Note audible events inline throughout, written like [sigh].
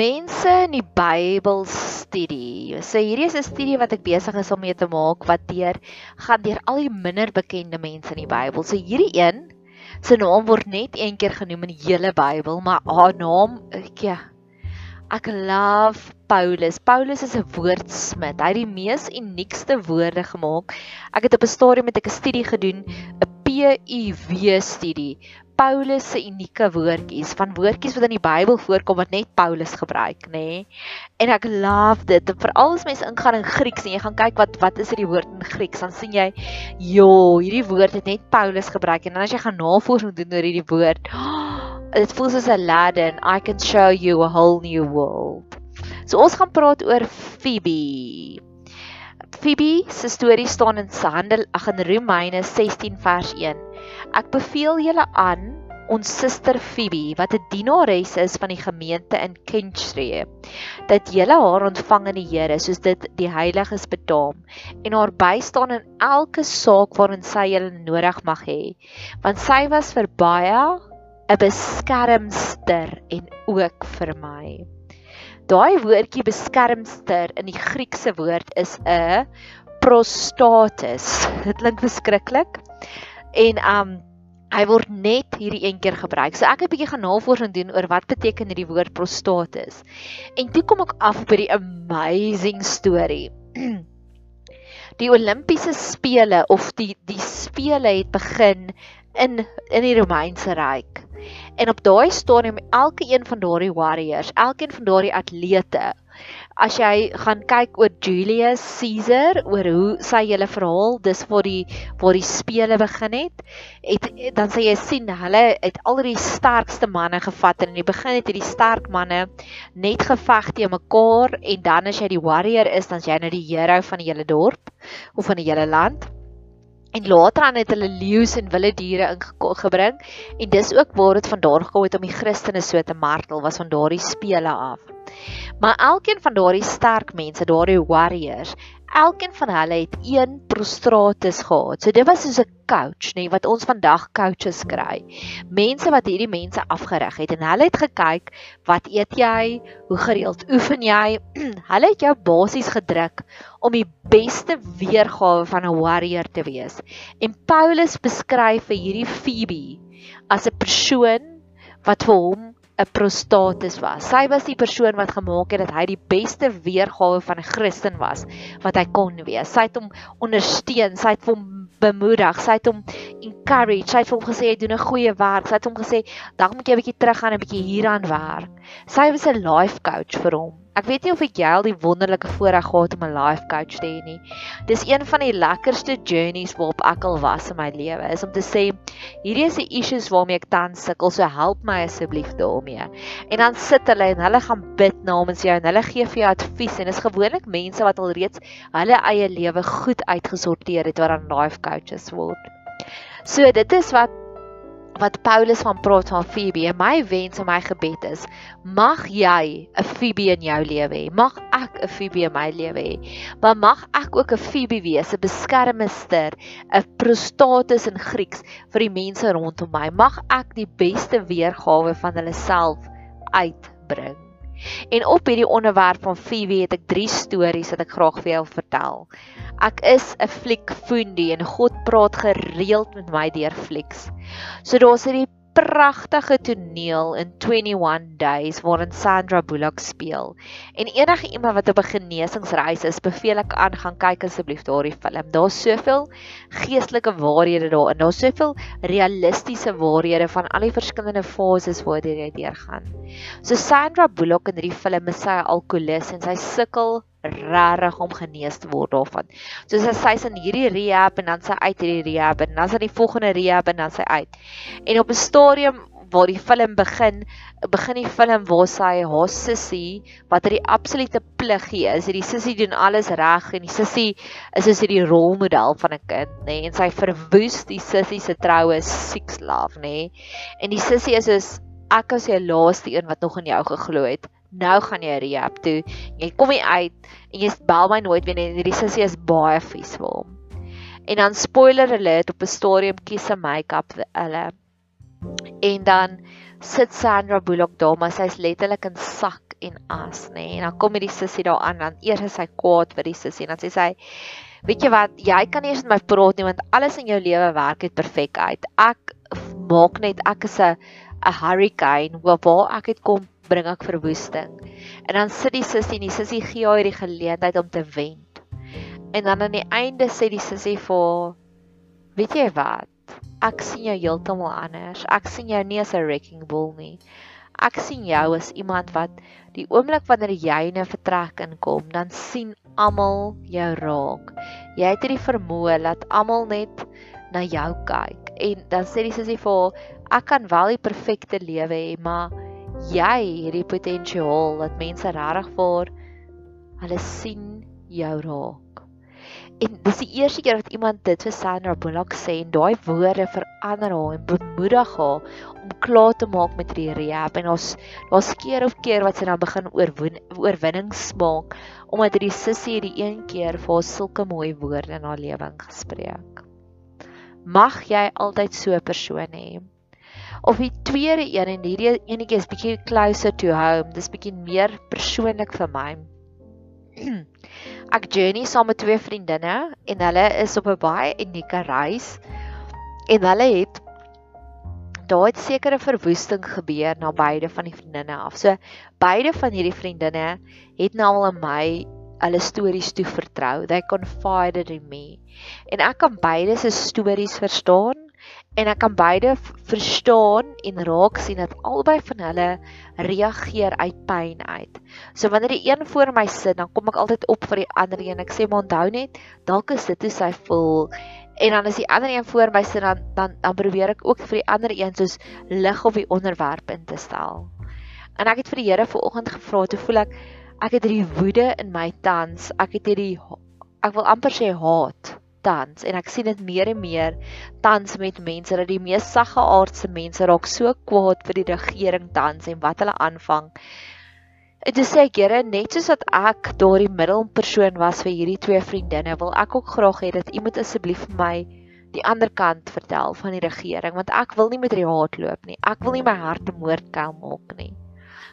mense in die Bybel studie. So hierdie is 'n studie wat ek besig is om mee te maak wat deur gaan deur al die minder bekende mense in die Bybel. So hierdie een se naam word net een keer genoem in die hele Bybel, maar haar naam, ek ja. Ek love Paulus. Paulus is 'n woordsmid. Hy het die mees uniekste woorde gemaak. Ek het op 'n stadium met 'n studie gedoen, 'n PUW studie. Paulus se unieke woordjies van woordjies wat in die Bybel voorkom wat net Paulus gebruik, nê? Nee? En ek love dit. Veral as mense ingaan in Grieks en jy gaan kyk wat wat is hierdie woord in Grieks, dan sien jy, "Jo, hierdie woord het net Paulus gebruik." En dan as jy gaan navorsing doen oor hierdie woord, [gasps] dit voel soos 'n ladder I can show you a whole new world. So ons gaan praat oor Phoebe. Phoebe se storie staan in Handel ag in Romeine 16 vers 1. Ek beveel julle aan ons suster Phoebe wat 'n dienares is van die gemeente in Kenchre dat julle haar ontvang in die Here soos dit die heiliges bedaam en haar bystaan in elke saak waarin sy julle nodig mag hê want sy was vir baie 'n beskermster en ook vir my. Daai woordjie beskermster in die Griekse woord is 'n prostatus. [laughs] Dit klink verskriklik. En um hy word net hierdie een keer gebruik. So ek het 'n bietjie gaan navorsing doen oor wat beteken hierdie woord prostatus. En toe kom ek af by die amazing storie. [clears throat] Die Olimpiese spele of die die spele het begin in in die Romeinse ryk. En op daai stadium elke een van daardie warriors, elkeen van daardie atlete as jy gaan kyk oor Julius Caesar oor hoe sy hele verhaal dis waar die waar die spele begin het, het dan sê jy sien hulle het al die sterkste manne gevat en in die begin het hierdie sterk manne net geveg te mekaar en dan as jy die warrior is dan jy nou die hero van die hele dorp of van die hele land En later aan het hulle leeu's en wilde diere ingebring en dis ook waar dit vandaan gekom het om die Christene so te martel was van daardie spele af. Maar elkeen van daardie sterk mense, daardie warriors, elkeen van hulle het een prostratus gehad. So dit was soos 'n coach, nê, nee, wat ons vandag coaches kry. Mense wat hierdie mense afgerig het en hulle het gekyk, wat eet jy? Hoe gereeld oefen jy? [clears throat] hulle het jou basies gedruk om die beste weergawe van 'n warrior te wees. En Paulus beskryf vir hierdie Phoebe as 'n persoon wat vir hom 'n prostatus was. Sy was die persoon wat gemaak het dat hy die beste weergawe van 'n Christen was wat hy kon wees. Sy het hom ondersteun, sy het hom bemoedig, sy het hom encourage, sy het hom gesê jy doen 'n goeie werk, sy het hom gesê dan moet jy 'n bietjie teruggaan en 'n bietjie hieraan werk. Sy was 'n life coach vir hom. Ek weet nie of ek jy al die wonderlike voorreg gehad om 'n life coach te hê nie. Dis een van die lekkerste journeys waarop ek al was in my lewe, is om te sê hierdie is die issues waarmee ek tans sukkel, so help my asseblief daarmee. En dan sit hulle en hulle gaan bid namens jou en hulle gee vir jou advies en dis gewoonlik mense wat al reeds hulle eie lewe goed uitgesorteer het wat dan life coaches word. So dit is wat wat Paulus van praat van Phoebe en my wens en my gebed is mag jy 'n Phoebe in jou lewe hê. Mag ek 'n Phoebe in my lewe hê. Maar mag ek ook 'n Phoebe wees 'n beskermster 'n prostatus in Grieks vir die mense rondom my. Mag ek die beste weergawe van hulle self uitbring en op hierdie onderwerp van Phoebe het ek drie stories wat ek graag vir jou vertel Ek is 'n fliekfoendie en God praat gereeld met my deur flieks. So daar's hierdie pragtige toneel in 21 Days waarin Sandra Bullock speel. En enige iemand wat op 'n genesingsreis is, beveel ek aan gaan kyk asseblief daardie film. Daar's soveel geestelike waarhede daarin. Daar's soveel realistiese waarhede van al die verskillende fases waartoe jy deurgaan. So Sandra Bullock in hierdie film is sy alkoholist en sy sukkel regtig om genees te word daarvan. Soos as sy's in hierdie rehab en dan sy uit hierdie rehab en dan sy die volgende rehab en dan sy uit. En op 'n stadium waar die film begin, begin die film waar sy haar sussie wat die absolute plig gee. Is hierdie sussie doen alles reg en die sussie is soos hierdie rolmodel van 'n kind, nê? Nee? En sy verwoes die sussie se troue sex love, nê? Nee? En die sussie is soos ek as jy laaste een wat nog in jou geglo het nou gaan jy rehab toe. Jy kom nie uit en jy bel my nooit weer nie. Hierdie sussie is baie vies vir hom. En dan spoiler alert op 'n stadium kies sy make-up hulle En dan sit Sandra Bullock daar, maar sy's letterlik in sak en as, nê. Nee. En dan kom hierdie sussie daar aan, dan eers is sy kwaad vir die sussie en dan sê sy Weet jy wat, jy kan nie eens met my praat nie want alles in jou lewe werk net perfek uit. Ek maak net ek is 'n 'n hurricane waar waar ek het kom bring ek verwoesting. En dan sit die sussie en die sussie gee haar die geleentheid om te wen. En dan aan die einde sê die sussie vir weet jy wat? Ek sien jou heeltemal anders. Ek sien jou nie as 'n wrecking ball nie. Ek sien jou as iemand wat die oomblik wanneer jy in 'n vertrek inkom, dan sien almal jou raak. Jy het hierdie vermoë dat almal net na jou kyk. En dan sê die sussie vir ek kan wel die perfekte lewe hê, maar jy het die potensiaal dat mense regtig vir hulle sien jou raak. En dis die eerste keer wat iemand dit vir Sandra Bullock sê en daai woorde verander haar en bemoedig haar om klaar te maak met die rehab en ons daar's keer op keer wat sy dan begin oorwin, oorwinnings maak omdat hierdie sussie hierdie een keer vir haar sulke mooi woorde in haar lewe gespreek. Mag jy altyd so 'n persoon hê of die tweede een en hierdie enetjie is bietjie closer to home. Dis bietjie meer persoonlik vir my. [clears throat] Ek journey saam met twee vriendinne en hulle is op 'n baie unieke reis en hulle het daar het sekere verwoesting gebeur na beide van die vriendinne af. So beide van hierdie vriendinne het nou al aan my hulle stories toe vertrou. They confided in me. En ek kan beide se stories verstaan en ek kan beide verstaan en raak sien dat albei van hulle reageer uit pyn uit. So wanneer die een voor my sit, dan kom ek altyd op vir die ander een. Ek sê maar onthou net, dalk is dit hoe sy voel. En dan as die ander een voor my sit, dan dan dan probeer ek ook vir die ander een soos lig op die onderwerp in te stel. En ek het vir die Here vanoggend gevra, toe voel ek ek het hierdie woede in my tans. Ek het hierdie ek wil amper sê haat tans en ek sien dit meer en meer tans met mense dat die mees sagge aardse mense raak so kwaad vir die regering tans en wat hulle aanvang. Dit sê ek Here net soos wat ek daardie middelpersoon was vir hierdie twee vriendinne, wil ek ook graag hê dat u moet asseblief vir my die ander kant vertel van die regering want ek wil nie met die haat loop nie. Ek wil nie my hart te moordkuil maak nie.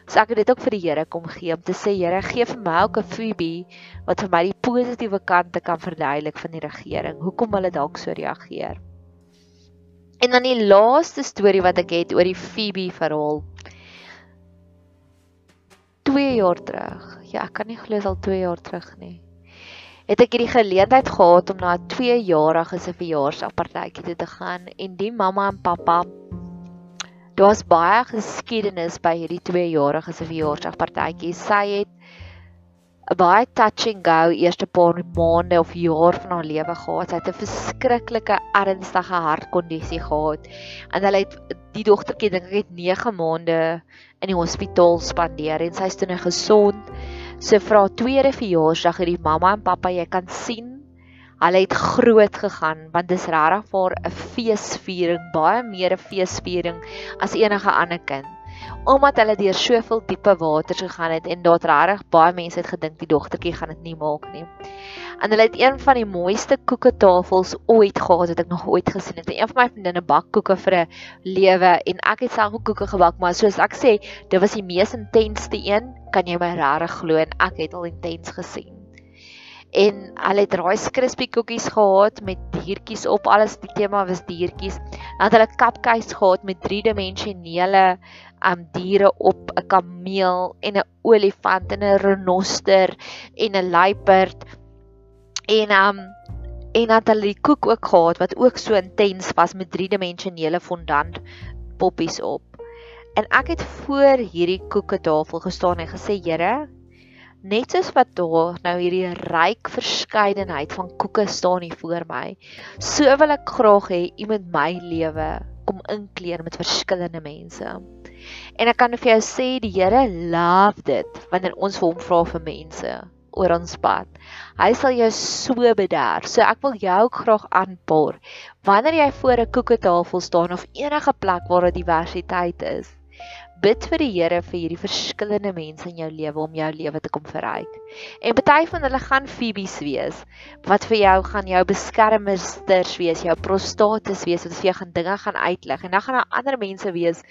So ek het dit ook vir die Here kom gee om te sê Here, gee vir my ook 'n Phoebe wat vir my die positiewe kante kan verduidelik van die regering. Hoekom hulle dalk so reageer. En dan die laaste storie wat ek het oor die Phoebe verhaal. 2 jaar terug. Ja, ek kan nie glo dit al 2 jaar terug nie. Het ek hierdie geleentheid gehad om na 'n 2-jarige se verjaarsdagpartytjie toe te gaan en die mamma en pappa Daar's baie geskiedenis by hierdie 2-jarige se verjaarsdagpartytjie. Sy het 'n baie touching go eerste paar maande of jaar van haar lewe gehad. Sy het 'n verskriklike ernstige hartkondisie gehad. En hulle het die dogtertjie dink ek het 9 maande in die hospitaal spandeer en sy is toe nou gesond. So vir haar tweede verjaarsdag het die mamma en pappa, jy kan sien Hulle het groot gegaan want dis regtig vir 'n feesviering, baie meer 'n feesviering as enige ander kind. Omdat hulle deur soveel diepe waters gegaan het en daar regtig baie mense het gedink die dogtertjie gaan dit nie maak nie. En hulle het een van die mooiste koeketafels ooit gehad wat ek nog ooit gesien het. Een van my vriendinne bak koeke vir 'n lewe en ek het self ook koeke gebak, maar soos ek sê, dit was die mees intensste een, kan jy my regtig glo en ek het al intens gesien en hulle het Rice Krispie koekies gehad met diertjies op. Alles die tema was diertjies. Dan het hulle cupcakes gehad met driedimensionele um diere op 'n kameel en 'n olifant en 'n renoster en 'n luiperd. En um en dan het hulle die koek ook gehad wat ook so intens was met driedimensionele fondant poppies op. En ek het voor hierdie koeketafel gestaan en gesê, "Here, net soos wat daar nou hierdie ryk verskeidenheid van koeke staan hier voor my, so wil ek graag hê iemand my lewe kom inkleer met verskillende mense. En ek kan vir jou sê die Here love dit wanneer ons vir hom vra vir mense oor ons pad. Hy sal jou so bederf. So ek wil jou ook graag aanpoor. Wanneer jy voor 'n koeketafel staan of enige plek waar daar diversiteit is, Bid vir die Here vir hierdie verskillende mense in jou lewe om jou lewe te kom verryk. En party van hulle gaan Fibes wees wat vir jou gaan jou beskermers wees, jou prostatus wees wat vir jou gaan dinge gaan uitlig. En dan gaan daar ander mense wees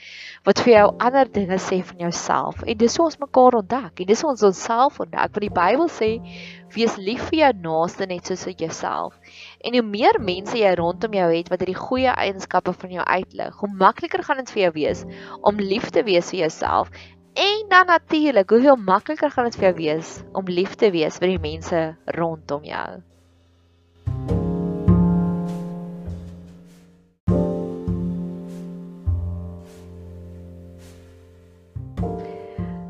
wat vir jou ander dinge sê van jouself. En dis hoe ons mekaar ontdek. En dis hoe ons onsself ontdek. Want die Bybel sê wees lief vir jou naaste net soos vir jouself. En hoe meer mense jy rondom jou het wat hierdie goeie eienskappe van jou uitlig, hoe makliker gaan dit vir jou wees om lief te wees vir jouself. En dan natuurlik, hoeveel makliker gaan dit vir jou wees om lief te wees vir die mense rondom jou.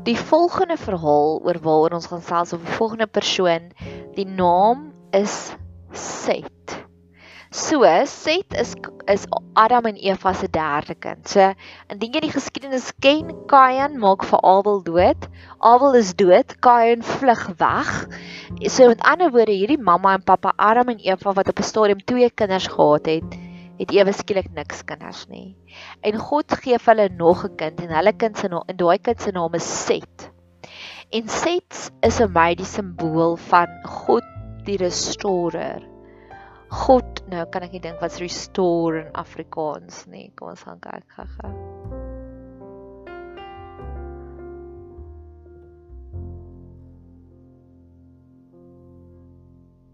Die volgende verhaal oor waaroor ons gaan sels op die volgende persoon, die naam is Seth. So, Set is is Adam en Eva se derde kind. So, indien jy die geskiedenis ken, Kain maak vir Abel dood. Abel is dood, Kain vlug weg. So met ander woorde, hierdie mamma en pappa Adam en Eva wat op 'n stadium twee kinders gehad het, het ewe skielik niks kinders nie. En God gee vir hulle nog 'n kind en hulle kind se naam en daai kind se naam is Set. En Set is 'n my die simbool van God die restorer. God, nou kan ek nie dink wat's restore in Afrikaans nie. Kom ons gaan kyk gou-gou.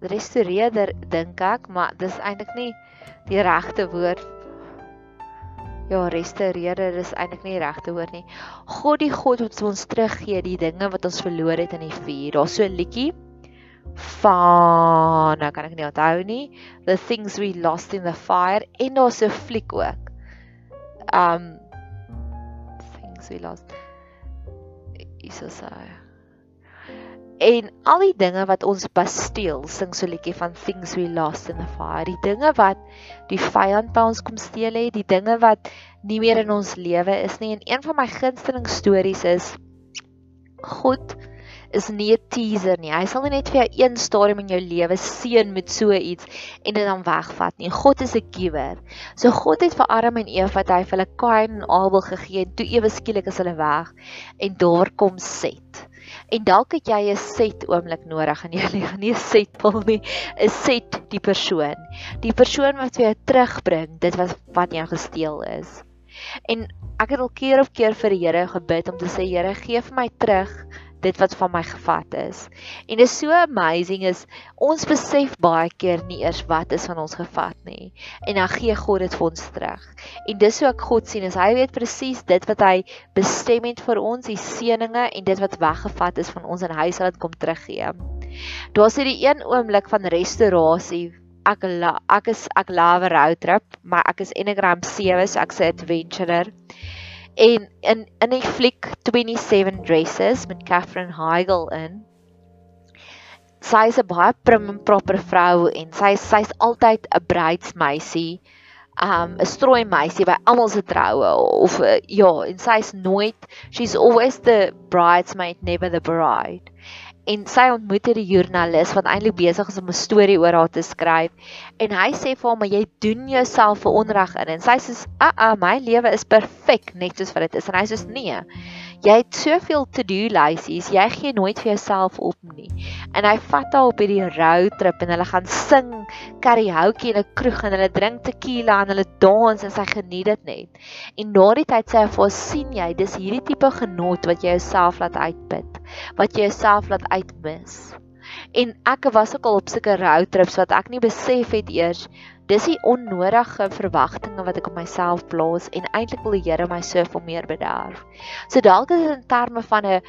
Restoreerder dink ek, maar dis eintlik nie die regte woord. Ja, restoreerder is eintlik nie die regte woord nie. God die God wat ons teruggee die dinge wat ons verloor het in die vuur. Daar's so 'n liedjie van nou kan ek nie onthou nie. The things we lost in the fire en daar's 'n fliek ook. Um things we lost. Is so saai en al die dinge wat ons besteel sing so liedjie van things we lost in the fire. Die dinge wat die vyand by ons kom steel het die dinge wat nie meer in ons lewe is nie. En een van my gunsteling stories is God is nie 'n teaser nie. Hy sal nie net vir jou een stadium in jou lewe seën met so iets en dit dan wegvat nie. God is 'n giver. So God het vir Adam en Eva wat hy vir hulle Kain en Abel gegee en toe ewe skielik is hulle weg en daar kom Set. En dalk het jy 'n set oomblik nodig in jou [laughs] lewe, nie 'n setpil nie, 'n set die persoon. Die persoon wat vir jou terugbring dit wat wat jou gesteel is. En ek het al keer op keer vir die Here gebid om te sê Here, gee vir my terug dit wat van my gevat is. En dit is so amazing is ons besef baie keer nie eers wat is van ons gevat nie. En dan gee God dit vir ons terug. En dis hoe ek God sien is hy weet presies dit wat hy bestem het vir ons, die seëninge en dit wat weggevat is van ons en hy sal dit kom teruggee. Daar's hierdie een oomblik van restaurasie ek la, ek is ek love road trip maar ek is Enneagram 7 so ek's 'n adventurer En in in die fliek 27 Dresses met Catherine Heigl in. Sy is 'n baie prim en proper vrou en sy sy's altyd 'n bruidsmeisie. Um 'n strooi meisie by almal se troue of uh, ja, en sy's nooit she's always the bridesmaid never the bride en sy ontmoet hierdie joernalis wat eintlik besig is om 'n storie oor haar te skryf. En hy sê vir haar maar jy doen jouself 'n onreg in. En sy sê a a my lewe is perfek net soos wat dit is. En hy sê nee jy het soveel to do lysies jy gee nooit vir jouself op nie. En hy vat haar op hierdie road trip en hulle gaan sing karaoke in 'n kroeg en hulle drink tequila en hulle dans en sy geniet dit net. En na die tyd sê hy vir haar sien jy dis hierdie tipe genot wat jy jouself laat uitput wat jy jouself laat uitmis. En ek was ook al op sulke road trips wat ek nie besef het eers dis die onnodige verwagtinge wat ek op myself plaas en eintlik wil die Here my soveel meer bederf. So dalk is dit in terme van 'n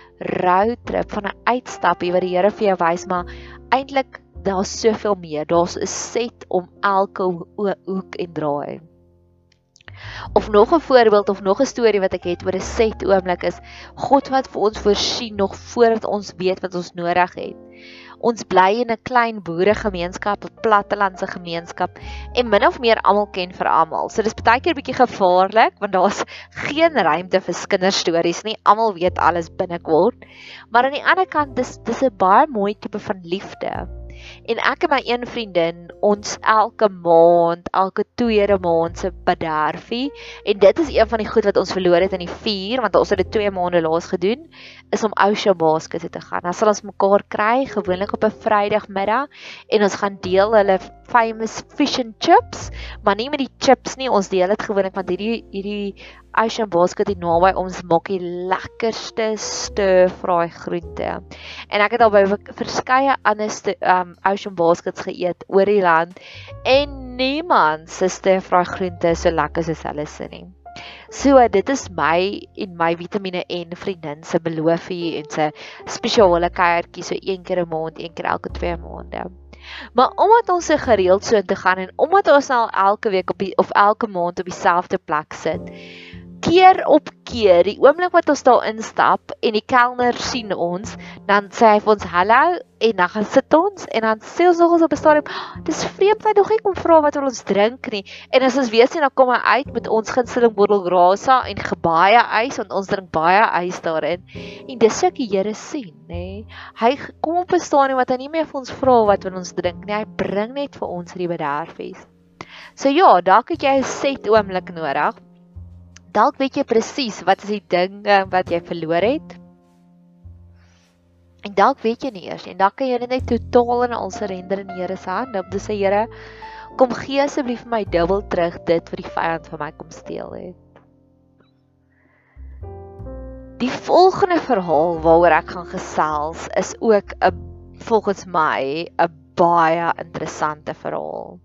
road trip, van 'n uitstappie wat die Here vir jou wys maar eintlik daar's soveel meer. Daar's 'n set om elke hoek en draai. Of nog 'n voorbeeld of nog 'n storie wat ek het oor 'n set oomblik is God wat vir ons voorsien nog voordat ons weet wat ons nodig het. Ons bly in 'n klein boeregemeenskap, 'n plattelandse gemeenskap en min of meer almal ken vir almal. So dis baie keer bietjie gevaarlik want daar's geen ruimte vir kinderstories nie. Almal weet alles binnekort. Maar aan die ander kant dis dis 'n baie mooi tipe van liefde En ek en my een vriendin, ons elke maand, elke tweede maand se bederfie en dit is een van die goed wat ons verloor het in die 4 want ons het dit 2 maande laas gedoen is om Ocean Basket te gaan. Dan sal ons mekaar kry gewoonlik op 'n Vrydagmiddag en ons gaan deel hulle famous fish and chips, maar nie met die chips nie, ons deel dit gewoonlik want hierdie hierdie Ocean Basket hier naby ons maak die lekkerste stir-fry groente. En ek het al by verskeie ander um Ocean Baskets geëet oor die land en niemand se stir-fry groente so lekker soos hulle se nie. So dit is my en my Vitamiene en vriendin se beloofie en se spesiale kuiertjie so een keer 'n maand, een keer elke 2 maande. Maar omdat ons se gereeld so te gaan en omdat ons al elke week op die, of elke maand op dieselfde plek sit, keer op keer, die oomblik wat ons daar instap en die kelner sien ons, dan sê hy vir ons hallo en dan gaan sit ons en dan sê ons nog ons op 'n stadium, dis vreemd hy nog nie kom vra wat ons drink nie. En as ons weet sien dan kom hy uit met ons gunsteling bottel Grasa en gebaie ys want ons drink baie ys daarin. En dis ek die Here sien, nê. Hy kom op 'n stadium wat hy nie meer vir ons vra wat ons drink nie. Hy bring net vir ons hierdie bederfies. So ja, dalk het jy 'n set oomblik nodig dalk weet jy presies wat is die dinge wat jy verloor het. En dalk weet jy nie eers en dan kan jy net totaal en al surrender in die Here se hande. Om te sê Here, kom gee asseblief vir my dubbel terug dit wat die vyand van my kom steel het. Die volgende verhaal waaroor ek gaan gesels is ook 'n volgens my 'n baie interessante verhaal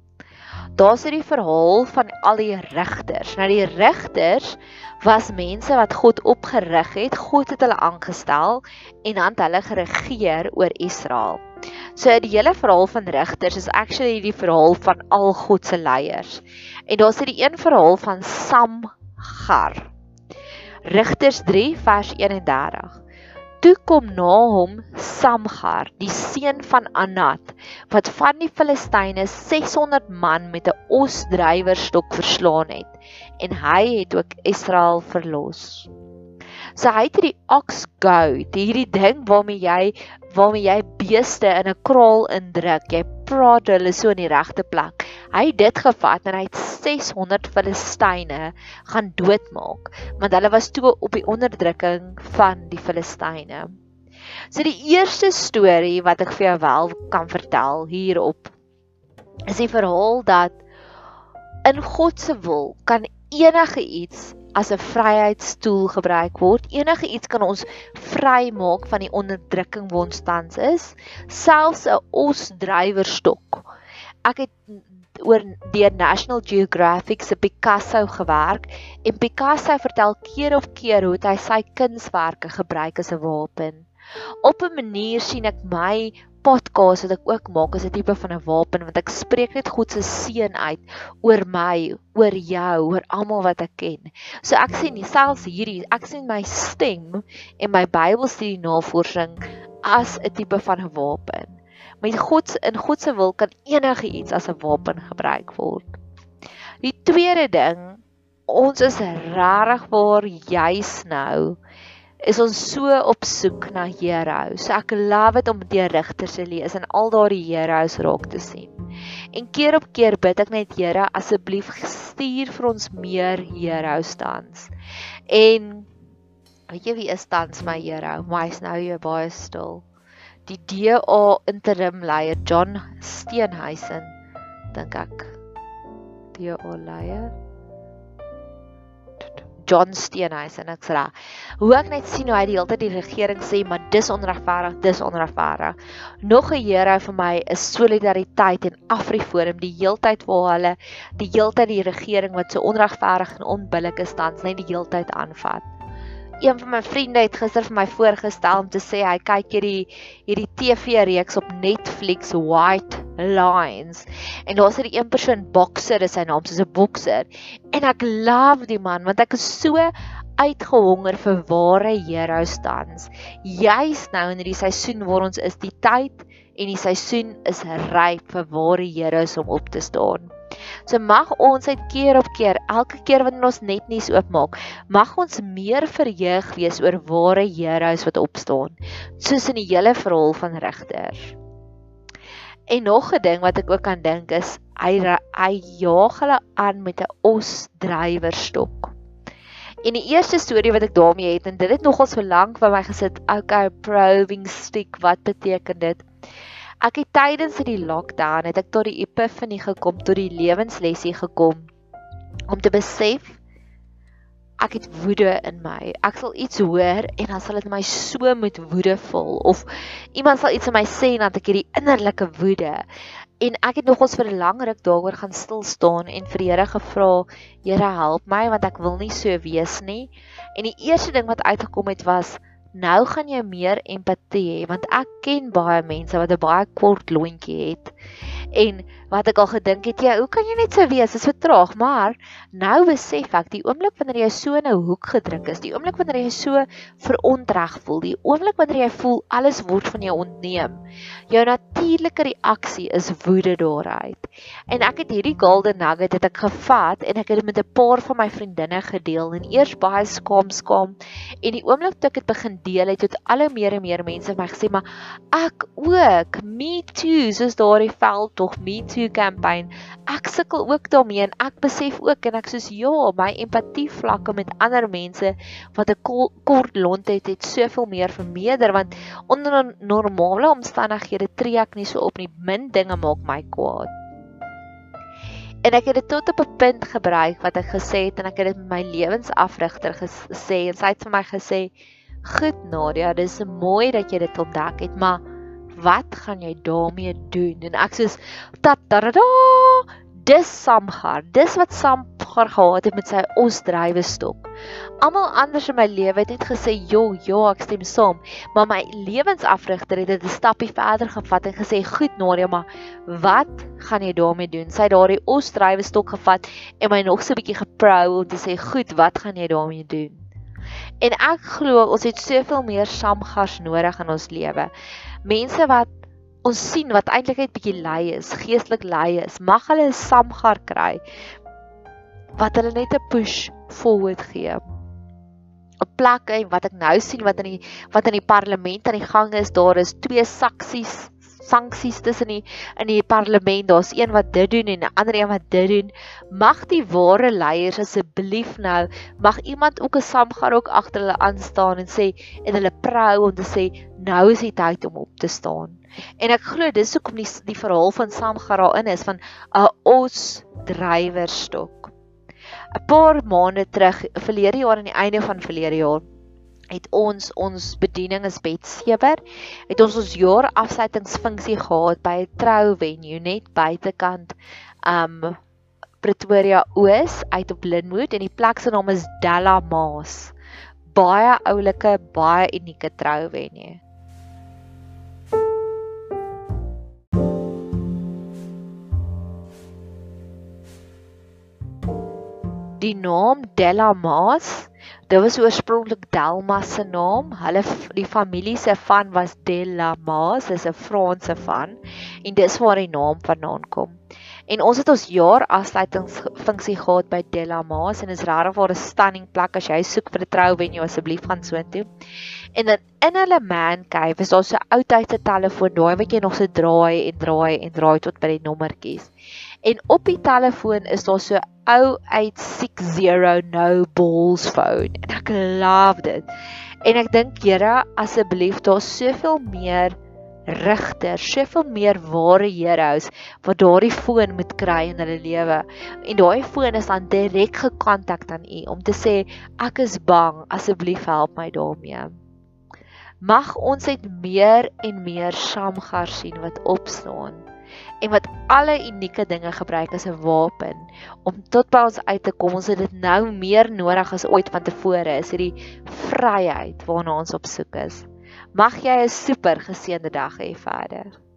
daar's hierdie verhaal van al die regters. Nou die regters was mense wat God opgerig het. God het hulle aangestel en dan het hulle geregeer oor Israel. So die hele verhaal van regters is actually die verhaal van al God se leiers. En daar's hierdie een verhaal van Samgar. Rigters 3 vers 31. Toe kom na hom Samgar, die seun van Anat, wat van die Filistyne 600 man met 'n osdrywerstok verslaan het, en hy het ook Israel verlos. So hy het hierdie ox goat, hierdie ding waarmee jy waarmee jy beeste in 'n kraal indruk. Jy praat hulle so in die regte plek. Hy het dit gevat en hy het 600 Filistyne gaan doodmaak, want hulle was toe op die onderdrukking van die Filistyne. So die eerste storie wat ek vir jou wel kan vertel hierop is die verhaal dat in God se wil kan enige iets as 'n vryheidsstoel gebruik word. Enige iets kan ons vrymaak van die onderdrukking wat ons tans is, selfs 'n osdrywerstok. Ek het oor die National Geographic se Picasso gewerk en Picasso vertel keer op keer hoe hy sy kunswerke gebruik as 'n wapen. Op 'n manier sien ek my podcast wat ek ook maak is 'n tipe van 'n wapen want ek spreek net God se seën uit oor my, oor jou, oor almal wat ek ken. So ek sien selfs hierdie, ek sien my stem en my Bybelstudie navorsing as 'n tipe van 'n wapen. Met God in God se wil kan enige iets as 'n wapen gebruik word. Die tweede ding, ons is regtig waar juis nou is ons so op soek na heroes. So ek love dit om die rigters te lees en al daardie heroes raak te sien. En keer op keer bid ek net Here, asseblief stuur vir ons meer heroes tans. En weet jy wie is tans my hero? My's nou hier baie stil. Die DA interim leier John Steenhuisen dink ek. DA leier John Steenhuisen en ek sê. Hoe ek net sien hoe hy die hele tyd die regering sê maar dis onregverdig, dis onregverdig. Nog 'n hero vir my is solidariteit en Afriforum die heeltyd waar hulle die heeltyd die regering wat so onregverdig en onbillik is tans net die heeltyd aanvat een van my vriende het gister vir my voorgestel om te sê hy kyk hierdie hierdie TV reeks op Netflix White Lines. En daar's hierdie een persoon bokser is sy naam soos 'n bokser. En ek love die man want ek is so uitgehonger vir ware heroes dans juis nou in hierdie seisoen waar ons is die tyd en die seisoen is ryp vir ware heroes om op te staan So mag ons uit keer op keer, elke keer wanneer ons net nuus oopmaak, mag ons meer verheug wees oor ware heroes wat opstaan, soos in die hele verhaal van regters. En nog 'n ding wat ek ook kan dink is hy hy jaag hulle aan met 'n osdrywerstok. En die eerste storie wat ek daarmee het en dit het nogal so lank vir my gesit, okay, probing stick, wat beteken dit? Ek het tydens die lockdown het ek tot die epiphany gekom, tot die lewenslesie gekom om te besef ek het woede in my. Ek sal iets hoor en dan sal dit my so met woede vul of iemand sal iets aan my sê en dan ek hierdie innerlike woede. En ek het nogals vir 'n lang ruk daaroor gaan stil staan en vir die Here gevra, Here help my want ek wil nie so wees nie. En die eerste ding wat uitgekom het was Nou gaan jy meer empatie hê want ek ken baie mense wat 'n baie kort lontjie het. En wat ek al gedink het, ja, hoe kan jy net so wees? Dit is so traag, maar nou besef ek die oomblik wanneer jy so in 'n hoek gedruk is, die oomblik wanneer jy so verontreg voel, die oomblik wanneer jy voel alles word van jou ontneem, jou natuurlike reaksie is woede daaruit. En ek het hierdie golden nugget het ek gevat en ek het dit met 'n paar van my vriendinne gedeel en eers baie skaam skaam en die oomblik toe ek dit begin deel het, het al hoe meer en meer mense vir my gesê, maar ek ook, me too, soos daardie veldtog me too campaign. Ek sukkel ook daarmee en ek besef ook en ek soos ja, my empatie vlakke met ander mense wat 'n kort lont het, het soveel meer vermeerder want onder normale omstandighede tree ek nie so op nie. Min dinge maak my kwaad. En ek het dit tot op 'n punt gebruik wat ek gesê het en ek het dit met my lewensafrigter gesê en sy het vir my gesê: "Goed Nadia, dis mooi dat jy dit ontdek het, maar wat gaan jy daarmee doen? En ek sê tatarada dis Samgar. Dis wat Samgar gehad het met sy osdrywe stok. Almal anders in my lewe het net gesê, "Jo, ja, ek stem saam." Maar my lewensafrigter het dit 'n stappie verder gevat en gesê, "Goed, Nadia, maar wat gaan jy daarmee doen?" Sy het daardie osdrywe stok gevat en my nog so 'n bietjie geprou om te sê, "Goed, wat gaan jy daarmee doen?" En ek glo ons het soveel meer Samgars nodig in ons lewe mense wat ons sien wat eintlik net bietjie lui is, geestelik lui is, mag hulle 'n samgar kry wat hulle net 'n push forward gee. 'n plek en wat ek nou sien wat in die wat in die parlement aan die gang is, daar is twee saksies sanksies tussen die in die parlement. Daar's een wat dit doen en 'n ander een wat dit doen. Mag die ware leiers asseblief nou mag iemand ook 'n samgar ook agter hulle aanstaan en sê en hulle prou om te sê nou is die tyd om op te staan. En ek glo dis hoekom die die verhaal van Samgar daarin is van 'n os drywerstok. 'n Paar maande terug, verlede jaar aan die einde van verlede jaar, het ons ons bediening is Betsewer het ons ons jaar afsluitingsfunksie gehad by 'n trou venue net buitekant um Pretoria Oos uit op Linwood en die plek se naam is Della Maas. Baie oulike baie unieke trou venue. Die naam Della Maas Dit was oorspronklik Delma se naam. Hulle die familie se van was Delama, dis 'n Franse van en dis waar die naam vandaan kom. En ons het ons jaar afsluitingsfunksie gehad by Delama en is regtig waar 'n stunning plek as jy soek vir 'n trou wen jy asseblief gaan soontoe. En dan in hulle man cave is daar so ou tydse telefoon, daai wat jy nog so draai en draai en draai tot by die nommertjies. En op die telefoon is daar so ou 860 no balls phone en ek love dit. En ek dink Here, asseblief daar soveel meer rigters, soveel meer ware heroes wat daardie foon moet kry in hulle lewe. En daai foon is dan direk gekontak aan u om te sê ek is bang, asseblief help my daarmee. Mag ons net meer en meer Shamgar sien wat opstaan en wat alle unieke dinge gebruik as 'n wapen om tot by ons uit te kom. Ons het dit nou meer nodig as ooit vantevore. Is hierdie vryheid waarna ons op soek is. Mag jy 'n super geseënde dag hê verder.